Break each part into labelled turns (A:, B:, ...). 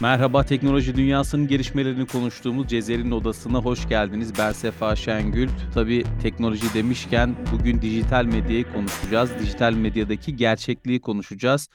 A: Merhaba, teknoloji dünyasının gelişmelerini konuştuğumuz Cezer'in odasına hoş geldiniz. Ben Sefa Şengül. Tabii teknoloji demişken bugün dijital medyayı konuşacağız. Dijital medyadaki gerçekliği konuşacağız.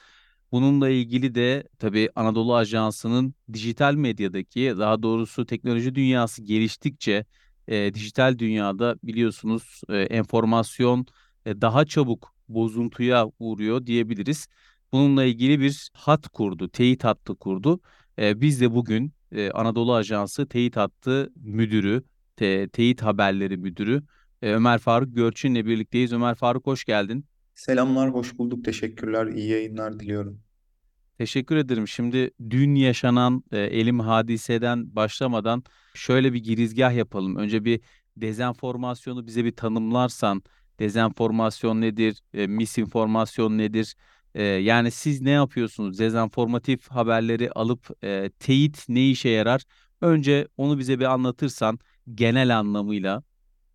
A: Bununla ilgili de tabii Anadolu Ajansı'nın dijital medyadaki, daha doğrusu teknoloji dünyası geliştikçe e, dijital dünyada biliyorsunuz e, enformasyon e, daha çabuk bozuntuya uğruyor diyebiliriz. Bununla ilgili bir hat kurdu, teyit hattı kurdu. E, biz de bugün e, Anadolu Ajansı teyit hattı müdürü, te, teyit haberleri müdürü e, Ömer Faruk Görçin'le birlikteyiz. Ömer Faruk hoş geldin.
B: Selamlar, hoş bulduk. Teşekkürler. İyi yayınlar diliyorum.
A: Teşekkür ederim. Şimdi dün yaşanan e, elim hadiseden başlamadan şöyle bir girizgah yapalım. Önce bir dezenformasyonu bize bir tanımlarsan, dezenformasyon nedir, e, misinformasyon nedir? E, yani siz ne yapıyorsunuz? Dezenformatif haberleri alıp e, teyit ne işe yarar? Önce onu bize bir anlatırsan genel anlamıyla.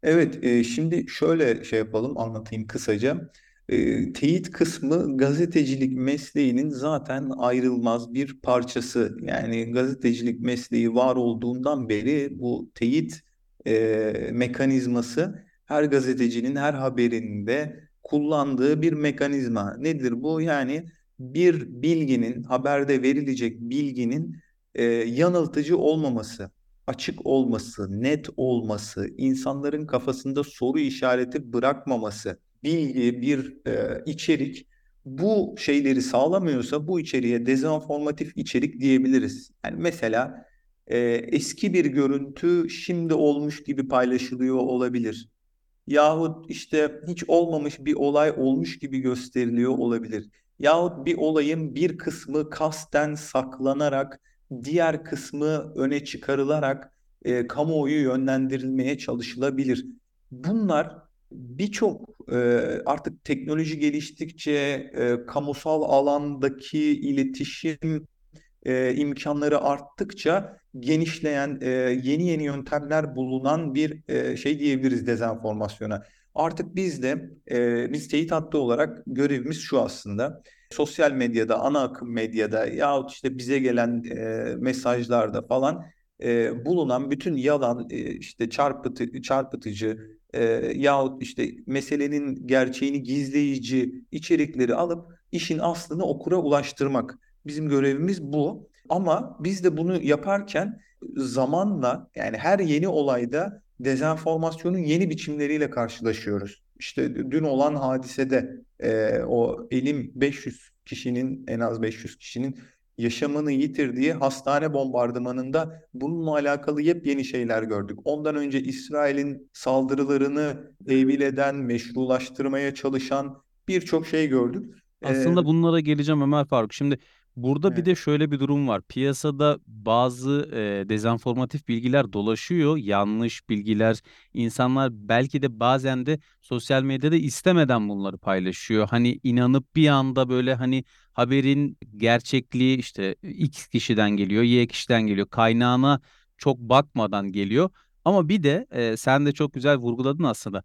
B: Evet, e, şimdi şöyle şey yapalım, anlatayım kısaca. E, teyit kısmı gazetecilik mesleğinin zaten ayrılmaz bir parçası. Yani gazetecilik mesleği var olduğundan beri bu teyit e, mekanizması her gazetecinin her haberinde kullandığı bir mekanizma. Nedir bu? Yani bir bilginin, haberde verilecek bilginin e, yanıltıcı olmaması, açık olması, net olması, insanların kafasında soru işareti bırakmaması, bilgi, bir e, içerik bu şeyleri sağlamıyorsa bu içeriğe dezenformatif içerik diyebiliriz. Yani mesela e, eski bir görüntü şimdi olmuş gibi paylaşılıyor olabilir Yahut işte hiç olmamış bir olay olmuş gibi gösteriliyor olabilir. Yahut bir olayın bir kısmı kasten saklanarak, diğer kısmı öne çıkarılarak e, kamuoyu yönlendirilmeye çalışılabilir. Bunlar birçok e, artık teknoloji geliştikçe e, kamusal alandaki iletişim e, imkanları arttıkça genişleyen, e, yeni yeni yöntemler bulunan bir e, şey diyebiliriz dezenformasyona. Artık biz de e, biz teyit hattı olarak görevimiz şu aslında. Sosyal medyada, ana akım medyada yahut işte bize gelen e, mesajlarda falan e, bulunan bütün yalan, e, işte çarpıtı, çarpıtıcı e, yahut işte meselenin gerçeğini gizleyici içerikleri alıp işin aslını okura ulaştırmak. Bizim görevimiz bu. Ama biz de bunu yaparken zamanla yani her yeni olayda dezenformasyonun yeni biçimleriyle karşılaşıyoruz. İşte dün olan hadisede e, o elim 500 kişinin en az 500 kişinin yaşamını yitirdiği hastane bombardımanında bununla alakalı yepyeni şeyler gördük. Ondan önce İsrail'in saldırılarını tevil eden, meşrulaştırmaya çalışan birçok şey gördük.
A: Aslında bunlara geleceğim Ömer Faruk. Şimdi Burada bir
B: Evet.
A: de şöyle bir durum var. Piyasada bazı e, dezenformatif bilgiler dolaşıyor, yanlış bilgiler. İnsanlar belki de bazen de sosyal medyada istemeden bunları paylaşıyor. Hani inanıp bir anda böyle hani haberin gerçekliği işte X kişiden geliyor, Y kişiden geliyor. Kaynağına çok bakmadan geliyor. Ama bir de e, sen de çok güzel vurguladın aslında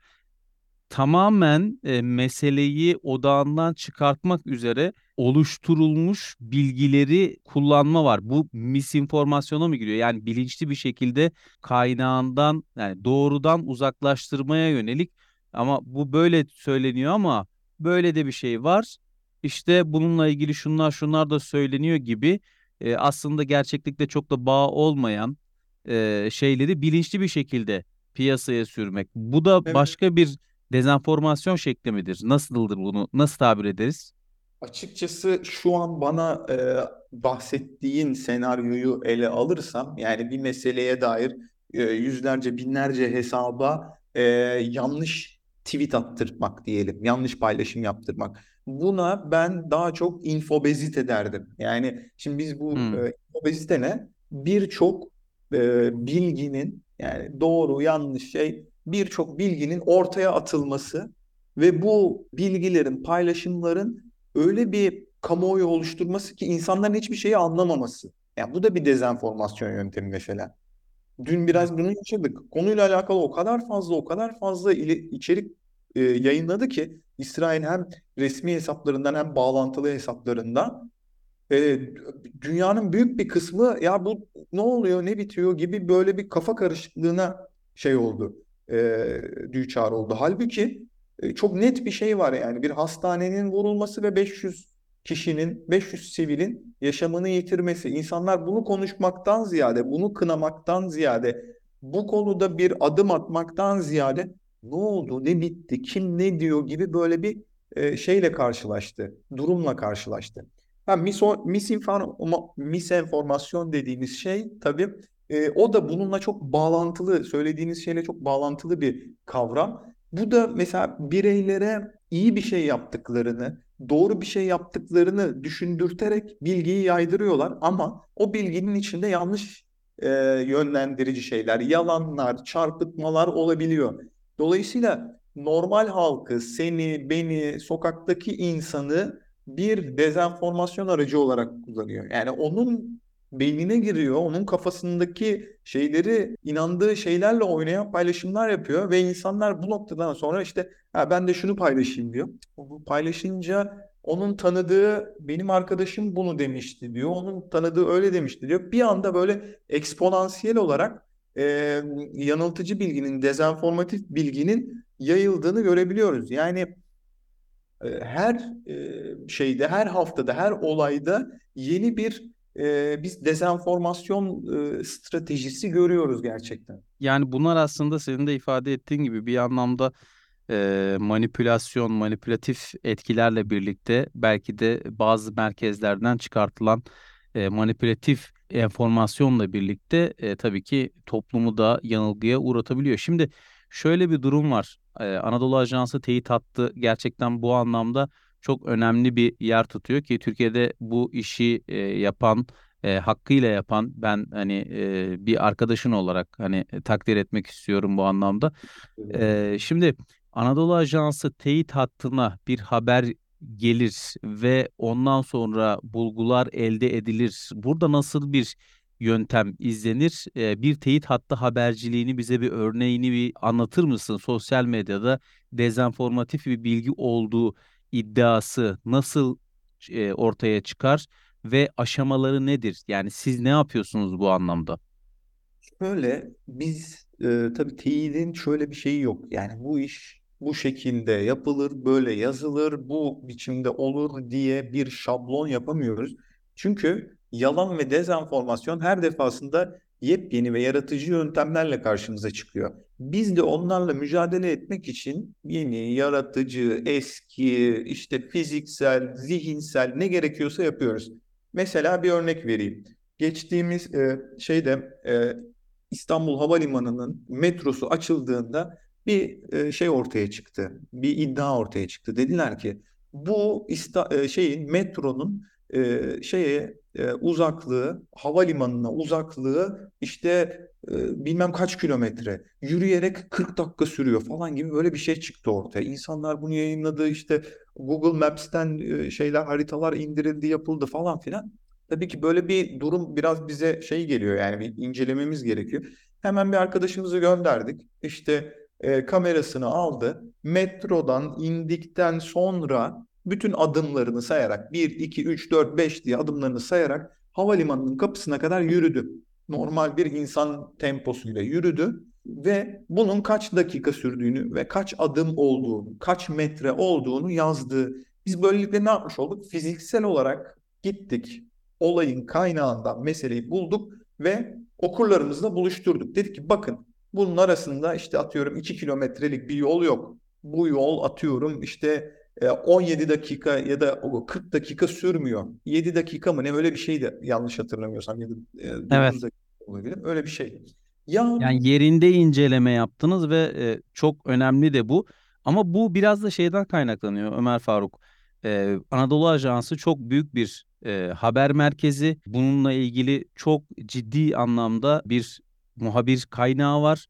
A: tamamen e, meseleyi odağından çıkartmak üzere oluşturulmuş bilgileri kullanma var. Bu misinformasyona mı giriyor? Yani bilinçli bir şekilde kaynağından yani doğrudan uzaklaştırmaya yönelik ama bu böyle söyleniyor ama böyle de bir şey var. İşte bununla ilgili şunlar şunlar da söyleniyor gibi e, aslında gerçeklikte çok da bağ olmayan e, şeyleri bilinçli bir şekilde piyasaya sürmek. Bu da
B: Evet.
A: başka bir dezenformasyon şekli midir? Nasıldır bunu? Nasıl tabir ederiz?
B: Açıkçası şu an bana e, bahsettiğin senaryoyu ele alırsam yani bir meseleye dair e, yüzlerce binlerce hesaba e, yanlış tweet attırmak diyelim, yanlış paylaşım yaptırmak. Buna ben daha çok infobezite derdim. Yani şimdi biz bu
A: Hmm.
B: e, infobezite ne? Birçok e, bilginin yani doğru yanlış şey birçok bilginin ortaya atılması ve bu bilgilerin paylaşımların öyle bir kamuoyu oluşturması ki insanların hiçbir şeyi anlamaması. Yani bu da bir dezenformasyon yöntemi mesela. Dün biraz bunu yaşadık. Konuyla alakalı o kadar fazla o kadar fazla içerik e, yayınladı ki İsrail hem resmi hesaplarından hem bağlantılı hesaplarından e, dünyanın büyük bir kısmı ya bu ne oluyor ne bitiyor gibi böyle bir kafa karışıklığına şey oldu. E, düçar oldu. Halbuki çok net bir şey var yani bir hastanenin vurulması ve 500 kişinin 500 sivilin yaşamını yitirmesi. İnsanlar bunu konuşmaktan ziyade, bunu kınamaktan ziyade, bu konuda bir adım atmaktan ziyade ne oldu, ne bitti, kim ne diyor gibi böyle bir e, şeyle karşılaştı, durumla karşılaştı. Ha, miso, misinforma, misenformasyon dediğimiz şey tabii e, o da bununla çok bağlantılı, söylediğiniz şeyle çok bağlantılı bir kavram. Bu da mesela bireylere iyi bir şey yaptıklarını, doğru bir şey yaptıklarını düşündürterek bilgiyi yaydırıyorlar ama o bilginin içinde yanlış e, yönlendirici şeyler, yalanlar, çarpıtmalar olabiliyor. Dolayısıyla normal halkı, seni, beni, sokaktaki insanı bir dezenformasyon aracı olarak kullanıyor. Yani onun beynine giriyor, onun kafasındaki şeyleri, inandığı şeylerle oynayan paylaşımlar yapıyor ve insanlar bu noktadan sonra işte ha, ben de şunu paylaşayım diyor. Bu paylaşınca onun tanıdığı benim arkadaşım bunu demişti diyor. Onun tanıdığı öyle demişti diyor. Bir anda böyle eksponansiyel olarak e, yanıltıcı bilginin, dezenformatif bilginin yayıldığını görebiliyoruz. Yani e, her e, şeyde, her haftada, her olayda yeni bir e, biz dezenformasyon e, stratejisi görüyoruz gerçekten.
A: Yani bunlar aslında senin de ifade ettiğin gibi bir anlamda e, manipülasyon, manipülatif etkilerle birlikte belki de bazı merkezlerden çıkartılan e, manipülatif enformasyonla birlikte e, tabii ki toplumu da yanılgıya uğratabiliyor. Şimdi şöyle bir durum var. E, Anadolu Ajansı teyit hattı gerçekten bu anlamda çok önemli bir yer tutuyor ki Türkiye'de bu işi e, yapan e, hakkıyla yapan ben hani e, bir arkadaşın olarak hani takdir etmek istiyorum bu anlamda. E, şimdi Anadolu Ajansı teyit hattına bir haber gelir ve ondan sonra bulgular elde edilir. Burada nasıl bir yöntem izlenir? E, bir teyit hattı haberciliğini bize bir örneğini bir anlatır mısın? Sosyal medyada dezenformatif bir bilgi olduğu iddiası nasıl e, ortaya çıkar ve aşamaları nedir? Yani siz ne yapıyorsunuz bu anlamda?
B: Şöyle biz e, tabii teyidin şöyle bir şeyi yok. Yani bu iş bu şekilde yapılır, böyle yazılır, bu biçimde olur diye bir şablon yapamıyoruz. Çünkü yalan ve dezenformasyon her defasında yepyeni ve yaratıcı yöntemlerle karşımıza çıkıyor. Biz de onlarla mücadele etmek için yeni, yaratıcı, eski, işte fiziksel, zihinsel ne gerekiyorsa yapıyoruz. Mesela bir örnek vereyim. Geçtiğimiz e, şeyde e, İstanbul Havalimanı'nın metrosu açıldığında bir e, şey ortaya çıktı. Bir iddia ortaya çıktı. Dediler ki bu ista, e, şeyin metronun e, şeye e, uzaklığı, havalimanına uzaklığı işte e, bilmem kaç kilometre. Yürüyerek 40 dakika sürüyor falan gibi böyle bir şey çıktı ortaya. İnsanlar bunu yayınladı işte Google Maps'ten e, şeyler haritalar indirildi yapıldı falan filan. Tabii ki böyle bir durum biraz bize şey geliyor yani bir incelememiz gerekiyor. Hemen bir arkadaşımızı gönderdik. İşte e, kamerasını aldı. Metrodan indikten sonra bütün adımlarını sayarak 1, 2, 3, 4, 5 diye adımlarını sayarak havalimanının kapısına kadar yürüdü. Normal bir insan temposuyla yürüdü ve bunun kaç dakika sürdüğünü ve kaç adım olduğunu, kaç metre olduğunu yazdı. Biz böylelikle ne yapmış olduk? Fiziksel olarak gittik, olayın kaynağından meseleyi bulduk ve okurlarımızla buluşturduk. Dedik ki bakın bunun arasında işte atıyorum 2 kilometrelik bir yol yok. Bu yol atıyorum işte 17 e, dakika ya da 40 dakika sürmüyor. 7 dakika mı ne öyle bir şeydi yanlış hatırlamıyorsam ya da 9
A: Evet.
B: olabilir. Öyle bir şey. Ya
A: Yani yerinde inceleme yaptınız ve e, çok önemli de bu. Ama bu biraz da şeyden kaynaklanıyor Ömer Faruk. E, Anadolu Ajansı çok büyük bir e, haber merkezi. Bununla ilgili çok ciddi anlamda bir muhabir kaynağı var.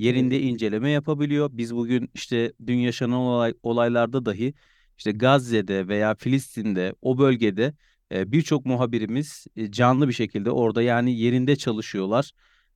A: Yerinde inceleme yapabiliyor. Biz bugün işte dün yaşanan olay, olaylarda dahi işte Gazze'de veya Filistin'de o bölgede e, birçok muhabirimiz e, canlı bir şekilde orada yani yerinde çalışıyorlar.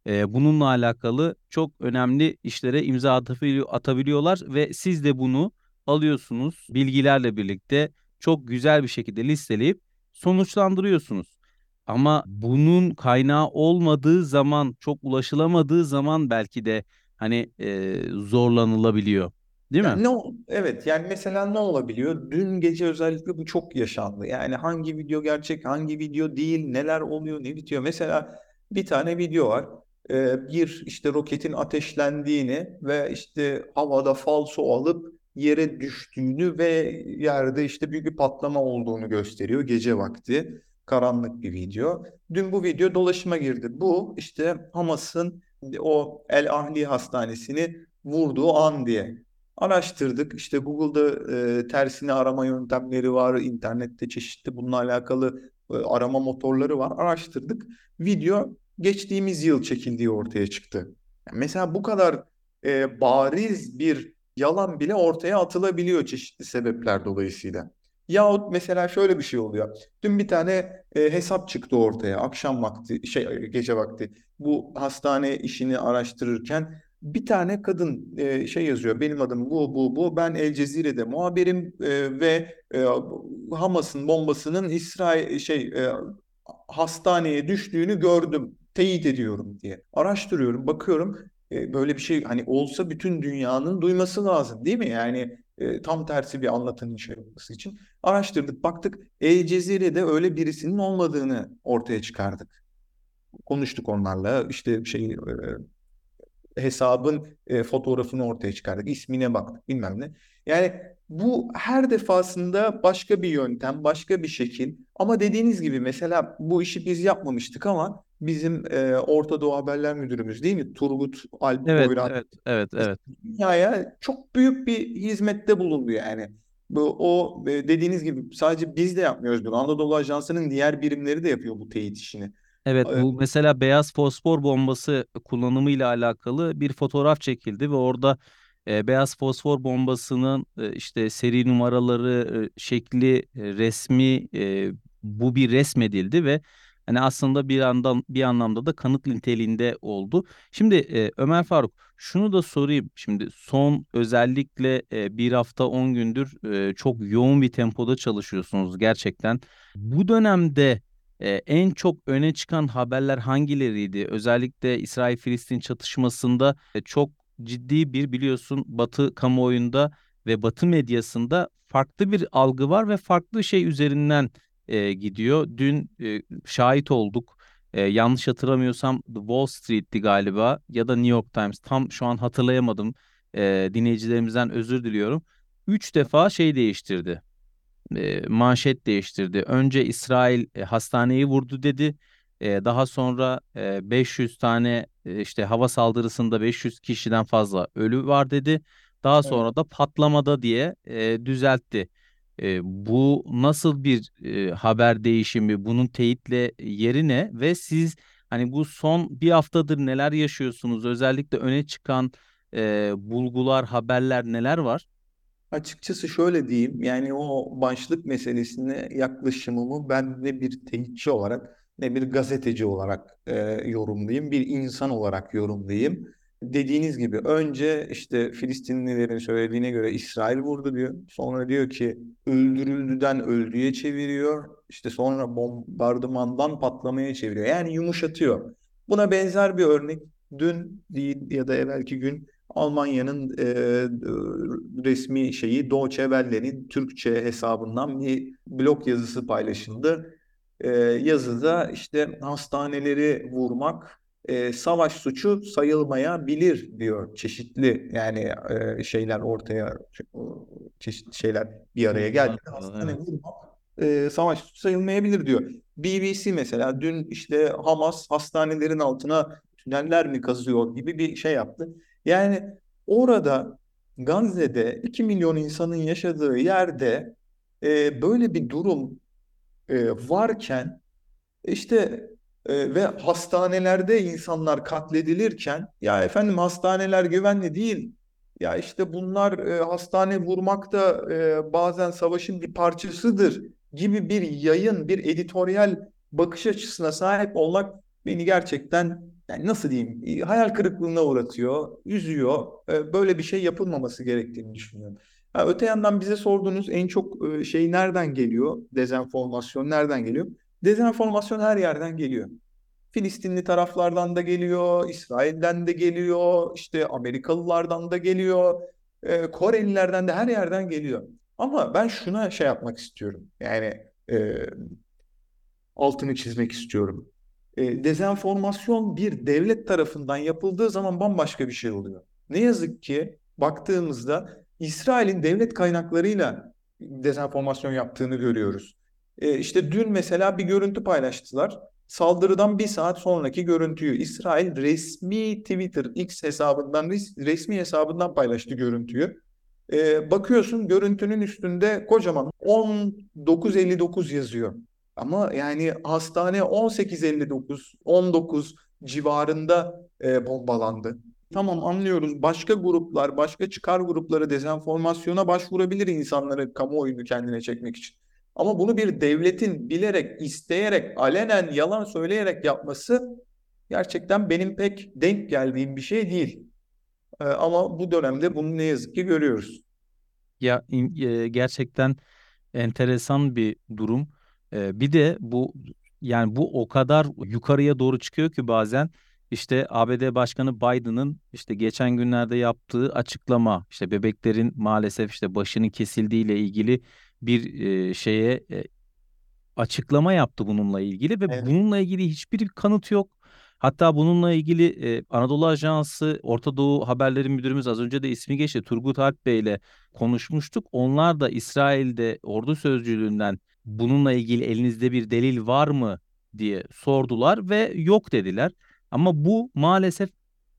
A: E, bununla alakalı çok önemli işlere imza atabiliyor, atabiliyorlar ve siz de bunu alıyorsunuz bilgilerle birlikte çok güzel bir şekilde listeleyip sonuçlandırıyorsunuz. Ama bunun kaynağı olmadığı zaman, çok ulaşılamadığı zaman belki de hani e, zorlanılabiliyor. Değil mi?
B: Yani ne ol- evet yani mesela ne olabiliyor? Dün gece özellikle bu çok yaşandı. Yani hangi video gerçek, hangi video değil, neler oluyor, ne bitiyor. Mesela bir tane video var. Ee, bir işte roketin ateşlendiğini ve işte havada falso alıp yere düştüğünü ve yerde işte büyük bir patlama olduğunu gösteriyor gece vakti. Karanlık bir video. Dün bu video dolaşıma girdi. Bu işte Hamas'ın o El Ahli Hastanesi'ni vurduğu an diye. Araştırdık. İşte Google'da e, tersine arama yöntemleri var. internette çeşitli bununla alakalı e, arama motorları var. Araştırdık. Video geçtiğimiz yıl çekildiği ortaya çıktı. Yani mesela bu kadar e, bariz bir yalan bile ortaya atılabiliyor çeşitli sebepler dolayısıyla. Yahut mesela şöyle bir şey oluyor. Dün bir tane e, hesap çıktı ortaya akşam vakti şey gece vakti. Bu hastane işini araştırırken bir tane kadın e, şey yazıyor. Benim adım bu bu bu. Ben El Cezire'de muhabirim e, ve e, Hamas'ın bombasının İsrail şey e, hastaneye düştüğünü gördüm. Teyit ediyorum diye. Araştırıyorum, bakıyorum. E, böyle bir şey hani olsa bütün dünyanın duyması lazım, değil mi? Yani e, tam tersi bir anlatının şey olması için. Araştırdık, baktık. El Cezire'de öyle birisinin olmadığını ortaya çıkardık. Konuştuk onlarla. İşte şey e, hesabın e, fotoğrafını ortaya çıkardık. ismine baktık bilmem ne. Yani bu her defasında başka bir yöntem, başka bir şekil. Ama dediğiniz gibi mesela bu işi biz yapmamıştık ama bizim e, Orta Doğu Haberler Müdürümüz değil mi? Turgut Alp
A: Evet,
B: Boyran
A: evet, evet, evet.
B: dünyaya çok büyük bir hizmette bulundu yani. Bu o e, dediğiniz gibi sadece biz de yapmıyoruz bunu. Anadolu Ajansı'nın diğer birimleri de yapıyor bu teyit işini.
A: Evet
B: E,
A: bu mesela beyaz fosfor bombası kullanımıyla alakalı bir fotoğraf çekildi ve orada e, beyaz fosfor bombasının e, işte seri numaraları, e, şekli, e, resmi e, bu bir resmedildi ve hani aslında bir yandan bir anlamda da kanıt niteliğinde oldu. Şimdi e, Ömer Faruk şunu da sorayım. Şimdi son özellikle e, bir hafta 10 gündür e, çok yoğun bir tempoda çalışıyorsunuz gerçekten. Bu dönemde ee, en çok öne çıkan haberler hangileriydi? Özellikle İsrail-Filistin çatışmasında e, çok ciddi bir biliyorsun Batı kamuoyunda ve Batı medyasında farklı bir algı var ve farklı şey üzerinden e, gidiyor. Dün e, şahit olduk. E, yanlış hatırlamıyorsam The Wall Street'ti galiba ya da New York Times. Tam şu an hatırlayamadım. E, dinleyicilerimizden özür diliyorum. Üç defa şey değiştirdi e, manşet değiştirdi. Önce İsrail e, hastaneyi vurdu dedi. E, daha sonra e, 500 tane e, işte hava saldırısında 500 kişiden fazla ölü var dedi. Daha
B: evet.
A: sonra da patlamada diye e, düzeltti. E, bu nasıl bir e, haber değişimi? Bunun teyitle yeri ne? Ve siz hani bu son bir haftadır neler yaşıyorsunuz? Özellikle öne çıkan e, bulgular, haberler neler var?
B: Açıkçası şöyle diyeyim, yani o başlık meselesine yaklaşımımı ben ne bir teyitçi olarak ne bir gazeteci olarak e, yorumlayayım, bir insan olarak yorumlayayım. Dediğiniz gibi önce işte Filistinlilerin söylediğine göre İsrail vurdu diyor. Sonra diyor ki öldürüldüden öldüğe çeviriyor. İşte sonra bombardımandan patlamaya çeviriyor. Yani yumuşatıyor. Buna benzer bir örnek dün değil ya da evvelki gün Almanya'nın e, resmi şeyi Deutsche Türkçe hesabından bir blog yazısı paylaşıldı. E, yazıda işte hastaneleri vurmak e, savaş suçu sayılmayabilir diyor. Çeşitli yani e, şeyler ortaya çeşitli şeyler bir araya geldi. Hastane
A: Evet.
B: vurmak e, savaş suçu sayılmayabilir diyor. BBC mesela dün işte Hamas hastanelerin altına tüneller mi kazıyor gibi bir şey yaptı. Yani orada Gazze'de 2 milyon insanın yaşadığı yerde e, böyle bir durum e, varken işte e, ve hastanelerde insanlar katledilirken ya efendim hastaneler güvenli değil. Ya işte bunlar e, hastane vurmak da e, bazen savaşın bir parçasıdır gibi bir yayın, bir editoryal bakış açısına sahip olmak beni gerçekten yani nasıl diyeyim hayal kırıklığına uğratıyor, üzüyor. E, böyle bir şey yapılmaması gerektiğini düşünüyorum. Ha, öte yandan bize sorduğunuz en çok e, şey nereden geliyor? Dezenformasyon nereden geliyor? Dezenformasyon her yerden geliyor. Filistinli taraflardan da geliyor, İsrail'den de geliyor, işte Amerikalılardan da geliyor, e, Korelilerden de her yerden geliyor. Ama ben şuna şey yapmak istiyorum. Yani e, altını çizmek istiyorum. E, dezenformasyon bir devlet tarafından yapıldığı zaman bambaşka bir şey oluyor. Ne yazık ki baktığımızda İsrail'in devlet kaynaklarıyla dezenformasyon yaptığını görüyoruz. E, işte dün mesela bir görüntü paylaştılar. Saldırıdan bir saat sonraki görüntüyü İsrail resmi Twitter X hesabından resmi hesabından paylaştı görüntüyü. E, bakıyorsun görüntünün üstünde kocaman 1959 yazıyor. Ama yani hastane 1859, 19 civarında e, bombalandı. Tamam anlıyoruz. Başka gruplar, başka çıkar grupları dezenformasyona başvurabilir insanları kamuoyunu kendine çekmek için. Ama bunu bir devletin bilerek, isteyerek, alenen yalan söyleyerek yapması gerçekten benim pek denk geldiğim bir şey değil. Ee, ama bu dönemde bunu ne yazık ki görüyoruz.
A: Ya e, gerçekten enteresan bir durum. E, bir de bu yani bu o kadar yukarıya doğru çıkıyor ki bazen işte ABD Başkanı Biden'ın işte geçen günlerde yaptığı açıklama işte bebeklerin maalesef işte başının kesildiğiyle ilgili bir e, şeye e, açıklama yaptı bununla ilgili ve
B: Evet.
A: bununla ilgili hiçbir kanıt yok. Hatta bununla ilgili e, Anadolu Ajansı Orta Doğu Haberleri Müdürümüz az önce de ismi geçti Turgut Alp Bey ile konuşmuştuk. Onlar da İsrail'de ordu sözcülüğünden bununla ilgili elinizde bir delil var mı diye sordular ve yok dediler. Ama bu maalesef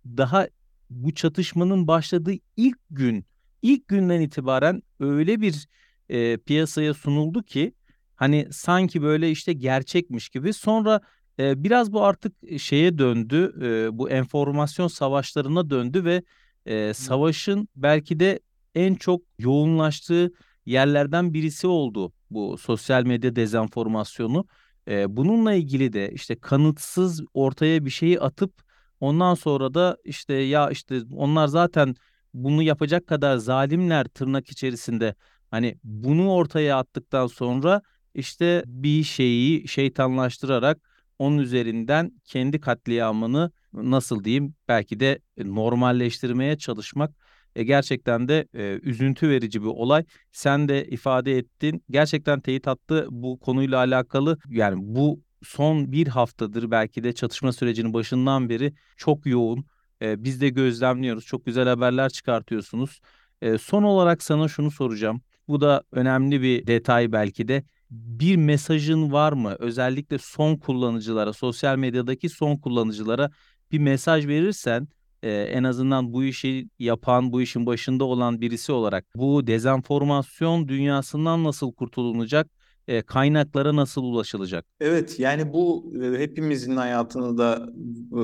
A: daha bu çatışmanın başladığı ilk gün, ilk günden itibaren öyle bir e, piyasaya sunuldu ki hani sanki böyle işte gerçekmiş gibi. Sonra e, biraz bu artık şeye döndü, e, bu enformasyon savaşlarına döndü ve e, savaşın belki de en çok yoğunlaştığı yerlerden birisi oldu bu sosyal medya dezenformasyonu. E, bununla ilgili de işte kanıtsız ortaya bir şeyi atıp ondan sonra da işte ya işte onlar zaten bunu yapacak kadar zalimler tırnak içerisinde hani bunu ortaya attıktan sonra işte bir şeyi şeytanlaştırarak onun üzerinden kendi katliamını nasıl diyeyim belki de normalleştirmeye çalışmak e, gerçekten de e, üzüntü verici bir olay. Sen de ifade ettin. Gerçekten teyit hattı bu konuyla alakalı yani bu son bir haftadır belki de çatışma sürecinin başından beri çok yoğun. E, biz de gözlemliyoruz. Çok güzel haberler çıkartıyorsunuz. E, son olarak sana şunu soracağım. Bu da önemli bir detay belki de. Bir mesajın var mı? Özellikle son kullanıcılara, sosyal medyadaki son kullanıcılara bir mesaj verirsen e, en azından bu işi yapan, bu işin başında olan birisi olarak bu dezenformasyon dünyasından nasıl kurtulunacak, e, kaynaklara nasıl ulaşılacak?
B: Evet yani bu e, hepimizin hayatını da e,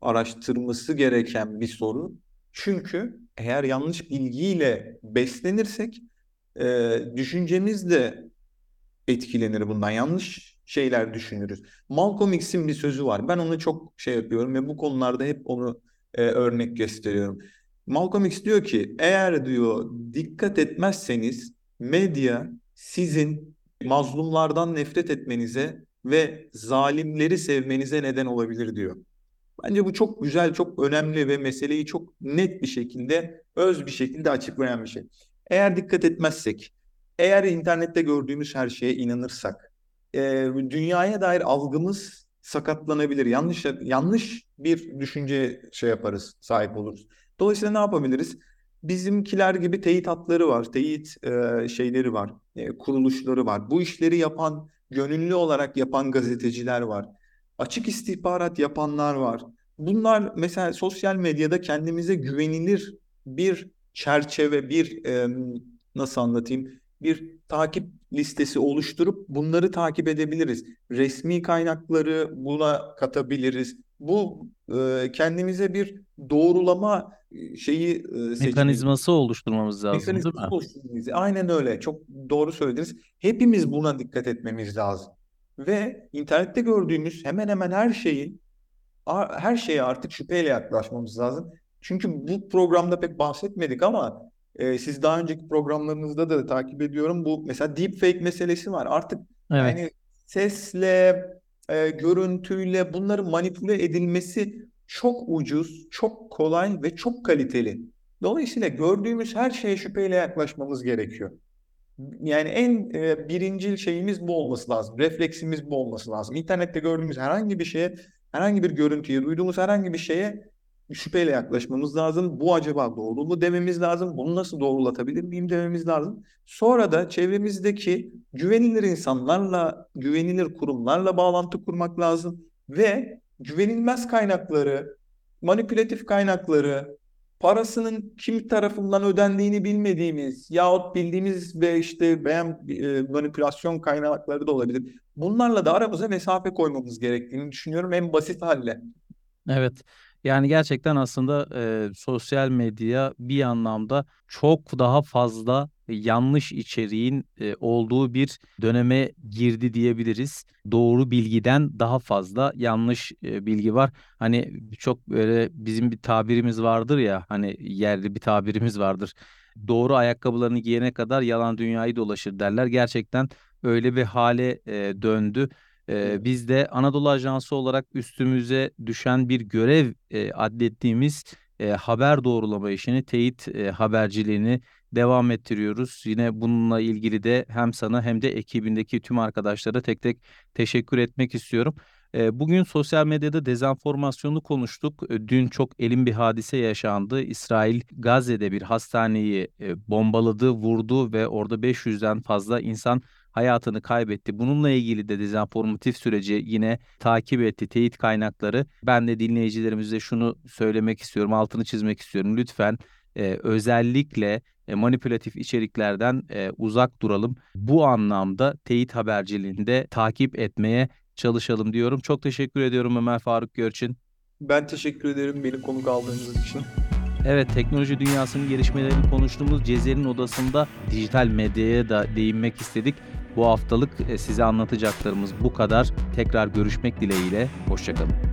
B: araştırması gereken bir soru. Çünkü eğer yanlış bilgiyle beslenirsek e, düşüncemiz de etkilenir bundan. Yanlış şeyler düşünürüz. Malcolm X'in bir sözü var. Ben onu çok şey yapıyorum ve bu konularda hep onu e, örnek gösteriyorum. Malcolm X diyor ki eğer diyor dikkat etmezseniz medya sizin mazlumlardan nefret etmenize ve zalimleri sevmenize neden olabilir diyor. Bence bu çok güzel, çok önemli ve meseleyi çok net bir şekilde, öz bir şekilde açıklayan bir şey. Eğer dikkat etmezsek, eğer internette gördüğümüz her şeye inanırsak, e, dünyaya dair algımız sakatlanabilir. Yanlış yanlış bir düşünce şey yaparız, sahip oluruz. Dolayısıyla ne yapabiliriz? Bizimkiler gibi teyit hatları var, teyit e, şeyleri var, e, kuruluşları var. Bu işleri yapan, gönüllü olarak yapan gazeteciler var. Açık istihbarat yapanlar var. Bunlar mesela sosyal medyada kendimize güvenilir bir çerçeve, bir e, nasıl anlatayım, bir takip listesi oluşturup bunları takip edebiliriz. Resmi kaynakları buna katabiliriz. Bu e, kendimize bir doğrulama şeyi e.
A: Mekanizması oluşturmamız lazım değil
B: Mekanizması
A: mi?
B: oluşturmamız. Aynen öyle. Çok doğru söylediniz. Hepimiz buna dikkat etmemiz lazım. Ve internette gördüğümüz hemen hemen her şeyi her şeye artık şüpheyle yaklaşmamız lazım. Çünkü bu programda pek bahsetmedik ama e, siz daha önceki programlarınızda da takip ediyorum. Bu mesela deepfake meselesi var. Artık
A: Evet.
B: yani sesle, e, görüntüyle bunların manipüle edilmesi çok ucuz, çok kolay ve çok kaliteli. Dolayısıyla gördüğümüz her şeye şüpheyle yaklaşmamız gerekiyor. Yani en e, birincil şeyimiz bu olması lazım. Refleksimiz bu olması lazım. İnternette gördüğümüz herhangi bir şeye, herhangi bir görüntüye, duyduğumuz herhangi bir şeye şüpheyle yaklaşmamız lazım. Bu acaba doğru mu dememiz lazım. Bunu nasıl doğrulatabilir miyim dememiz lazım. Sonra da çevremizdeki güvenilir insanlarla, güvenilir kurumlarla bağlantı kurmak lazım. Ve güvenilmez kaynakları, manipülatif kaynakları, parasının kim tarafından ödendiğini bilmediğimiz yahut bildiğimiz ve işte beğen e, manipülasyon kaynakları da olabilir. Bunlarla da aramıza mesafe koymamız gerektiğini düşünüyorum en basit halle.
A: Evet. Yani gerçekten aslında e, sosyal medya bir anlamda çok daha fazla yanlış içeriğin e, olduğu bir döneme girdi diyebiliriz. Doğru bilgiden daha fazla yanlış e, bilgi var. Hani çok böyle bizim bir tabirimiz vardır ya hani yerli bir tabirimiz vardır. Doğru ayakkabılarını giyene kadar yalan dünyayı dolaşır derler. Gerçekten öyle bir hale e, döndü. Biz de Anadolu Ajansı olarak üstümüze düşen bir görev e, adlettiğimiz e, haber doğrulama işini, teyit e, haberciliğini devam ettiriyoruz. Yine bununla ilgili de hem sana hem de ekibindeki tüm arkadaşlara tek tek teşekkür etmek istiyorum. E, bugün sosyal medyada dezenformasyonu konuştuk. E, dün çok elin bir hadise yaşandı. İsrail Gazze'de bir hastaneyi e, bombaladı, vurdu ve orada 500'den fazla insan hayatını kaybetti. Bununla ilgili de dezenformatif süreci yine takip etti teyit kaynakları. Ben de dinleyicilerimize şunu söylemek istiyorum, altını çizmek istiyorum. Lütfen e, özellikle e, manipülatif içeriklerden e, uzak duralım. Bu anlamda teyit haberciliğinde takip etmeye çalışalım diyorum. Çok teşekkür ediyorum Ömer Faruk Görçin.
B: Ben teşekkür ederim beni konuk aldığınız için.
A: Evet teknoloji dünyasının gelişmelerini konuştuğumuz Cezer'in odasında dijital medyaya da değinmek istedik. Bu haftalık e, size anlatacaklarımız bu kadar. Tekrar görüşmek dileğiyle. Hoşçakalın.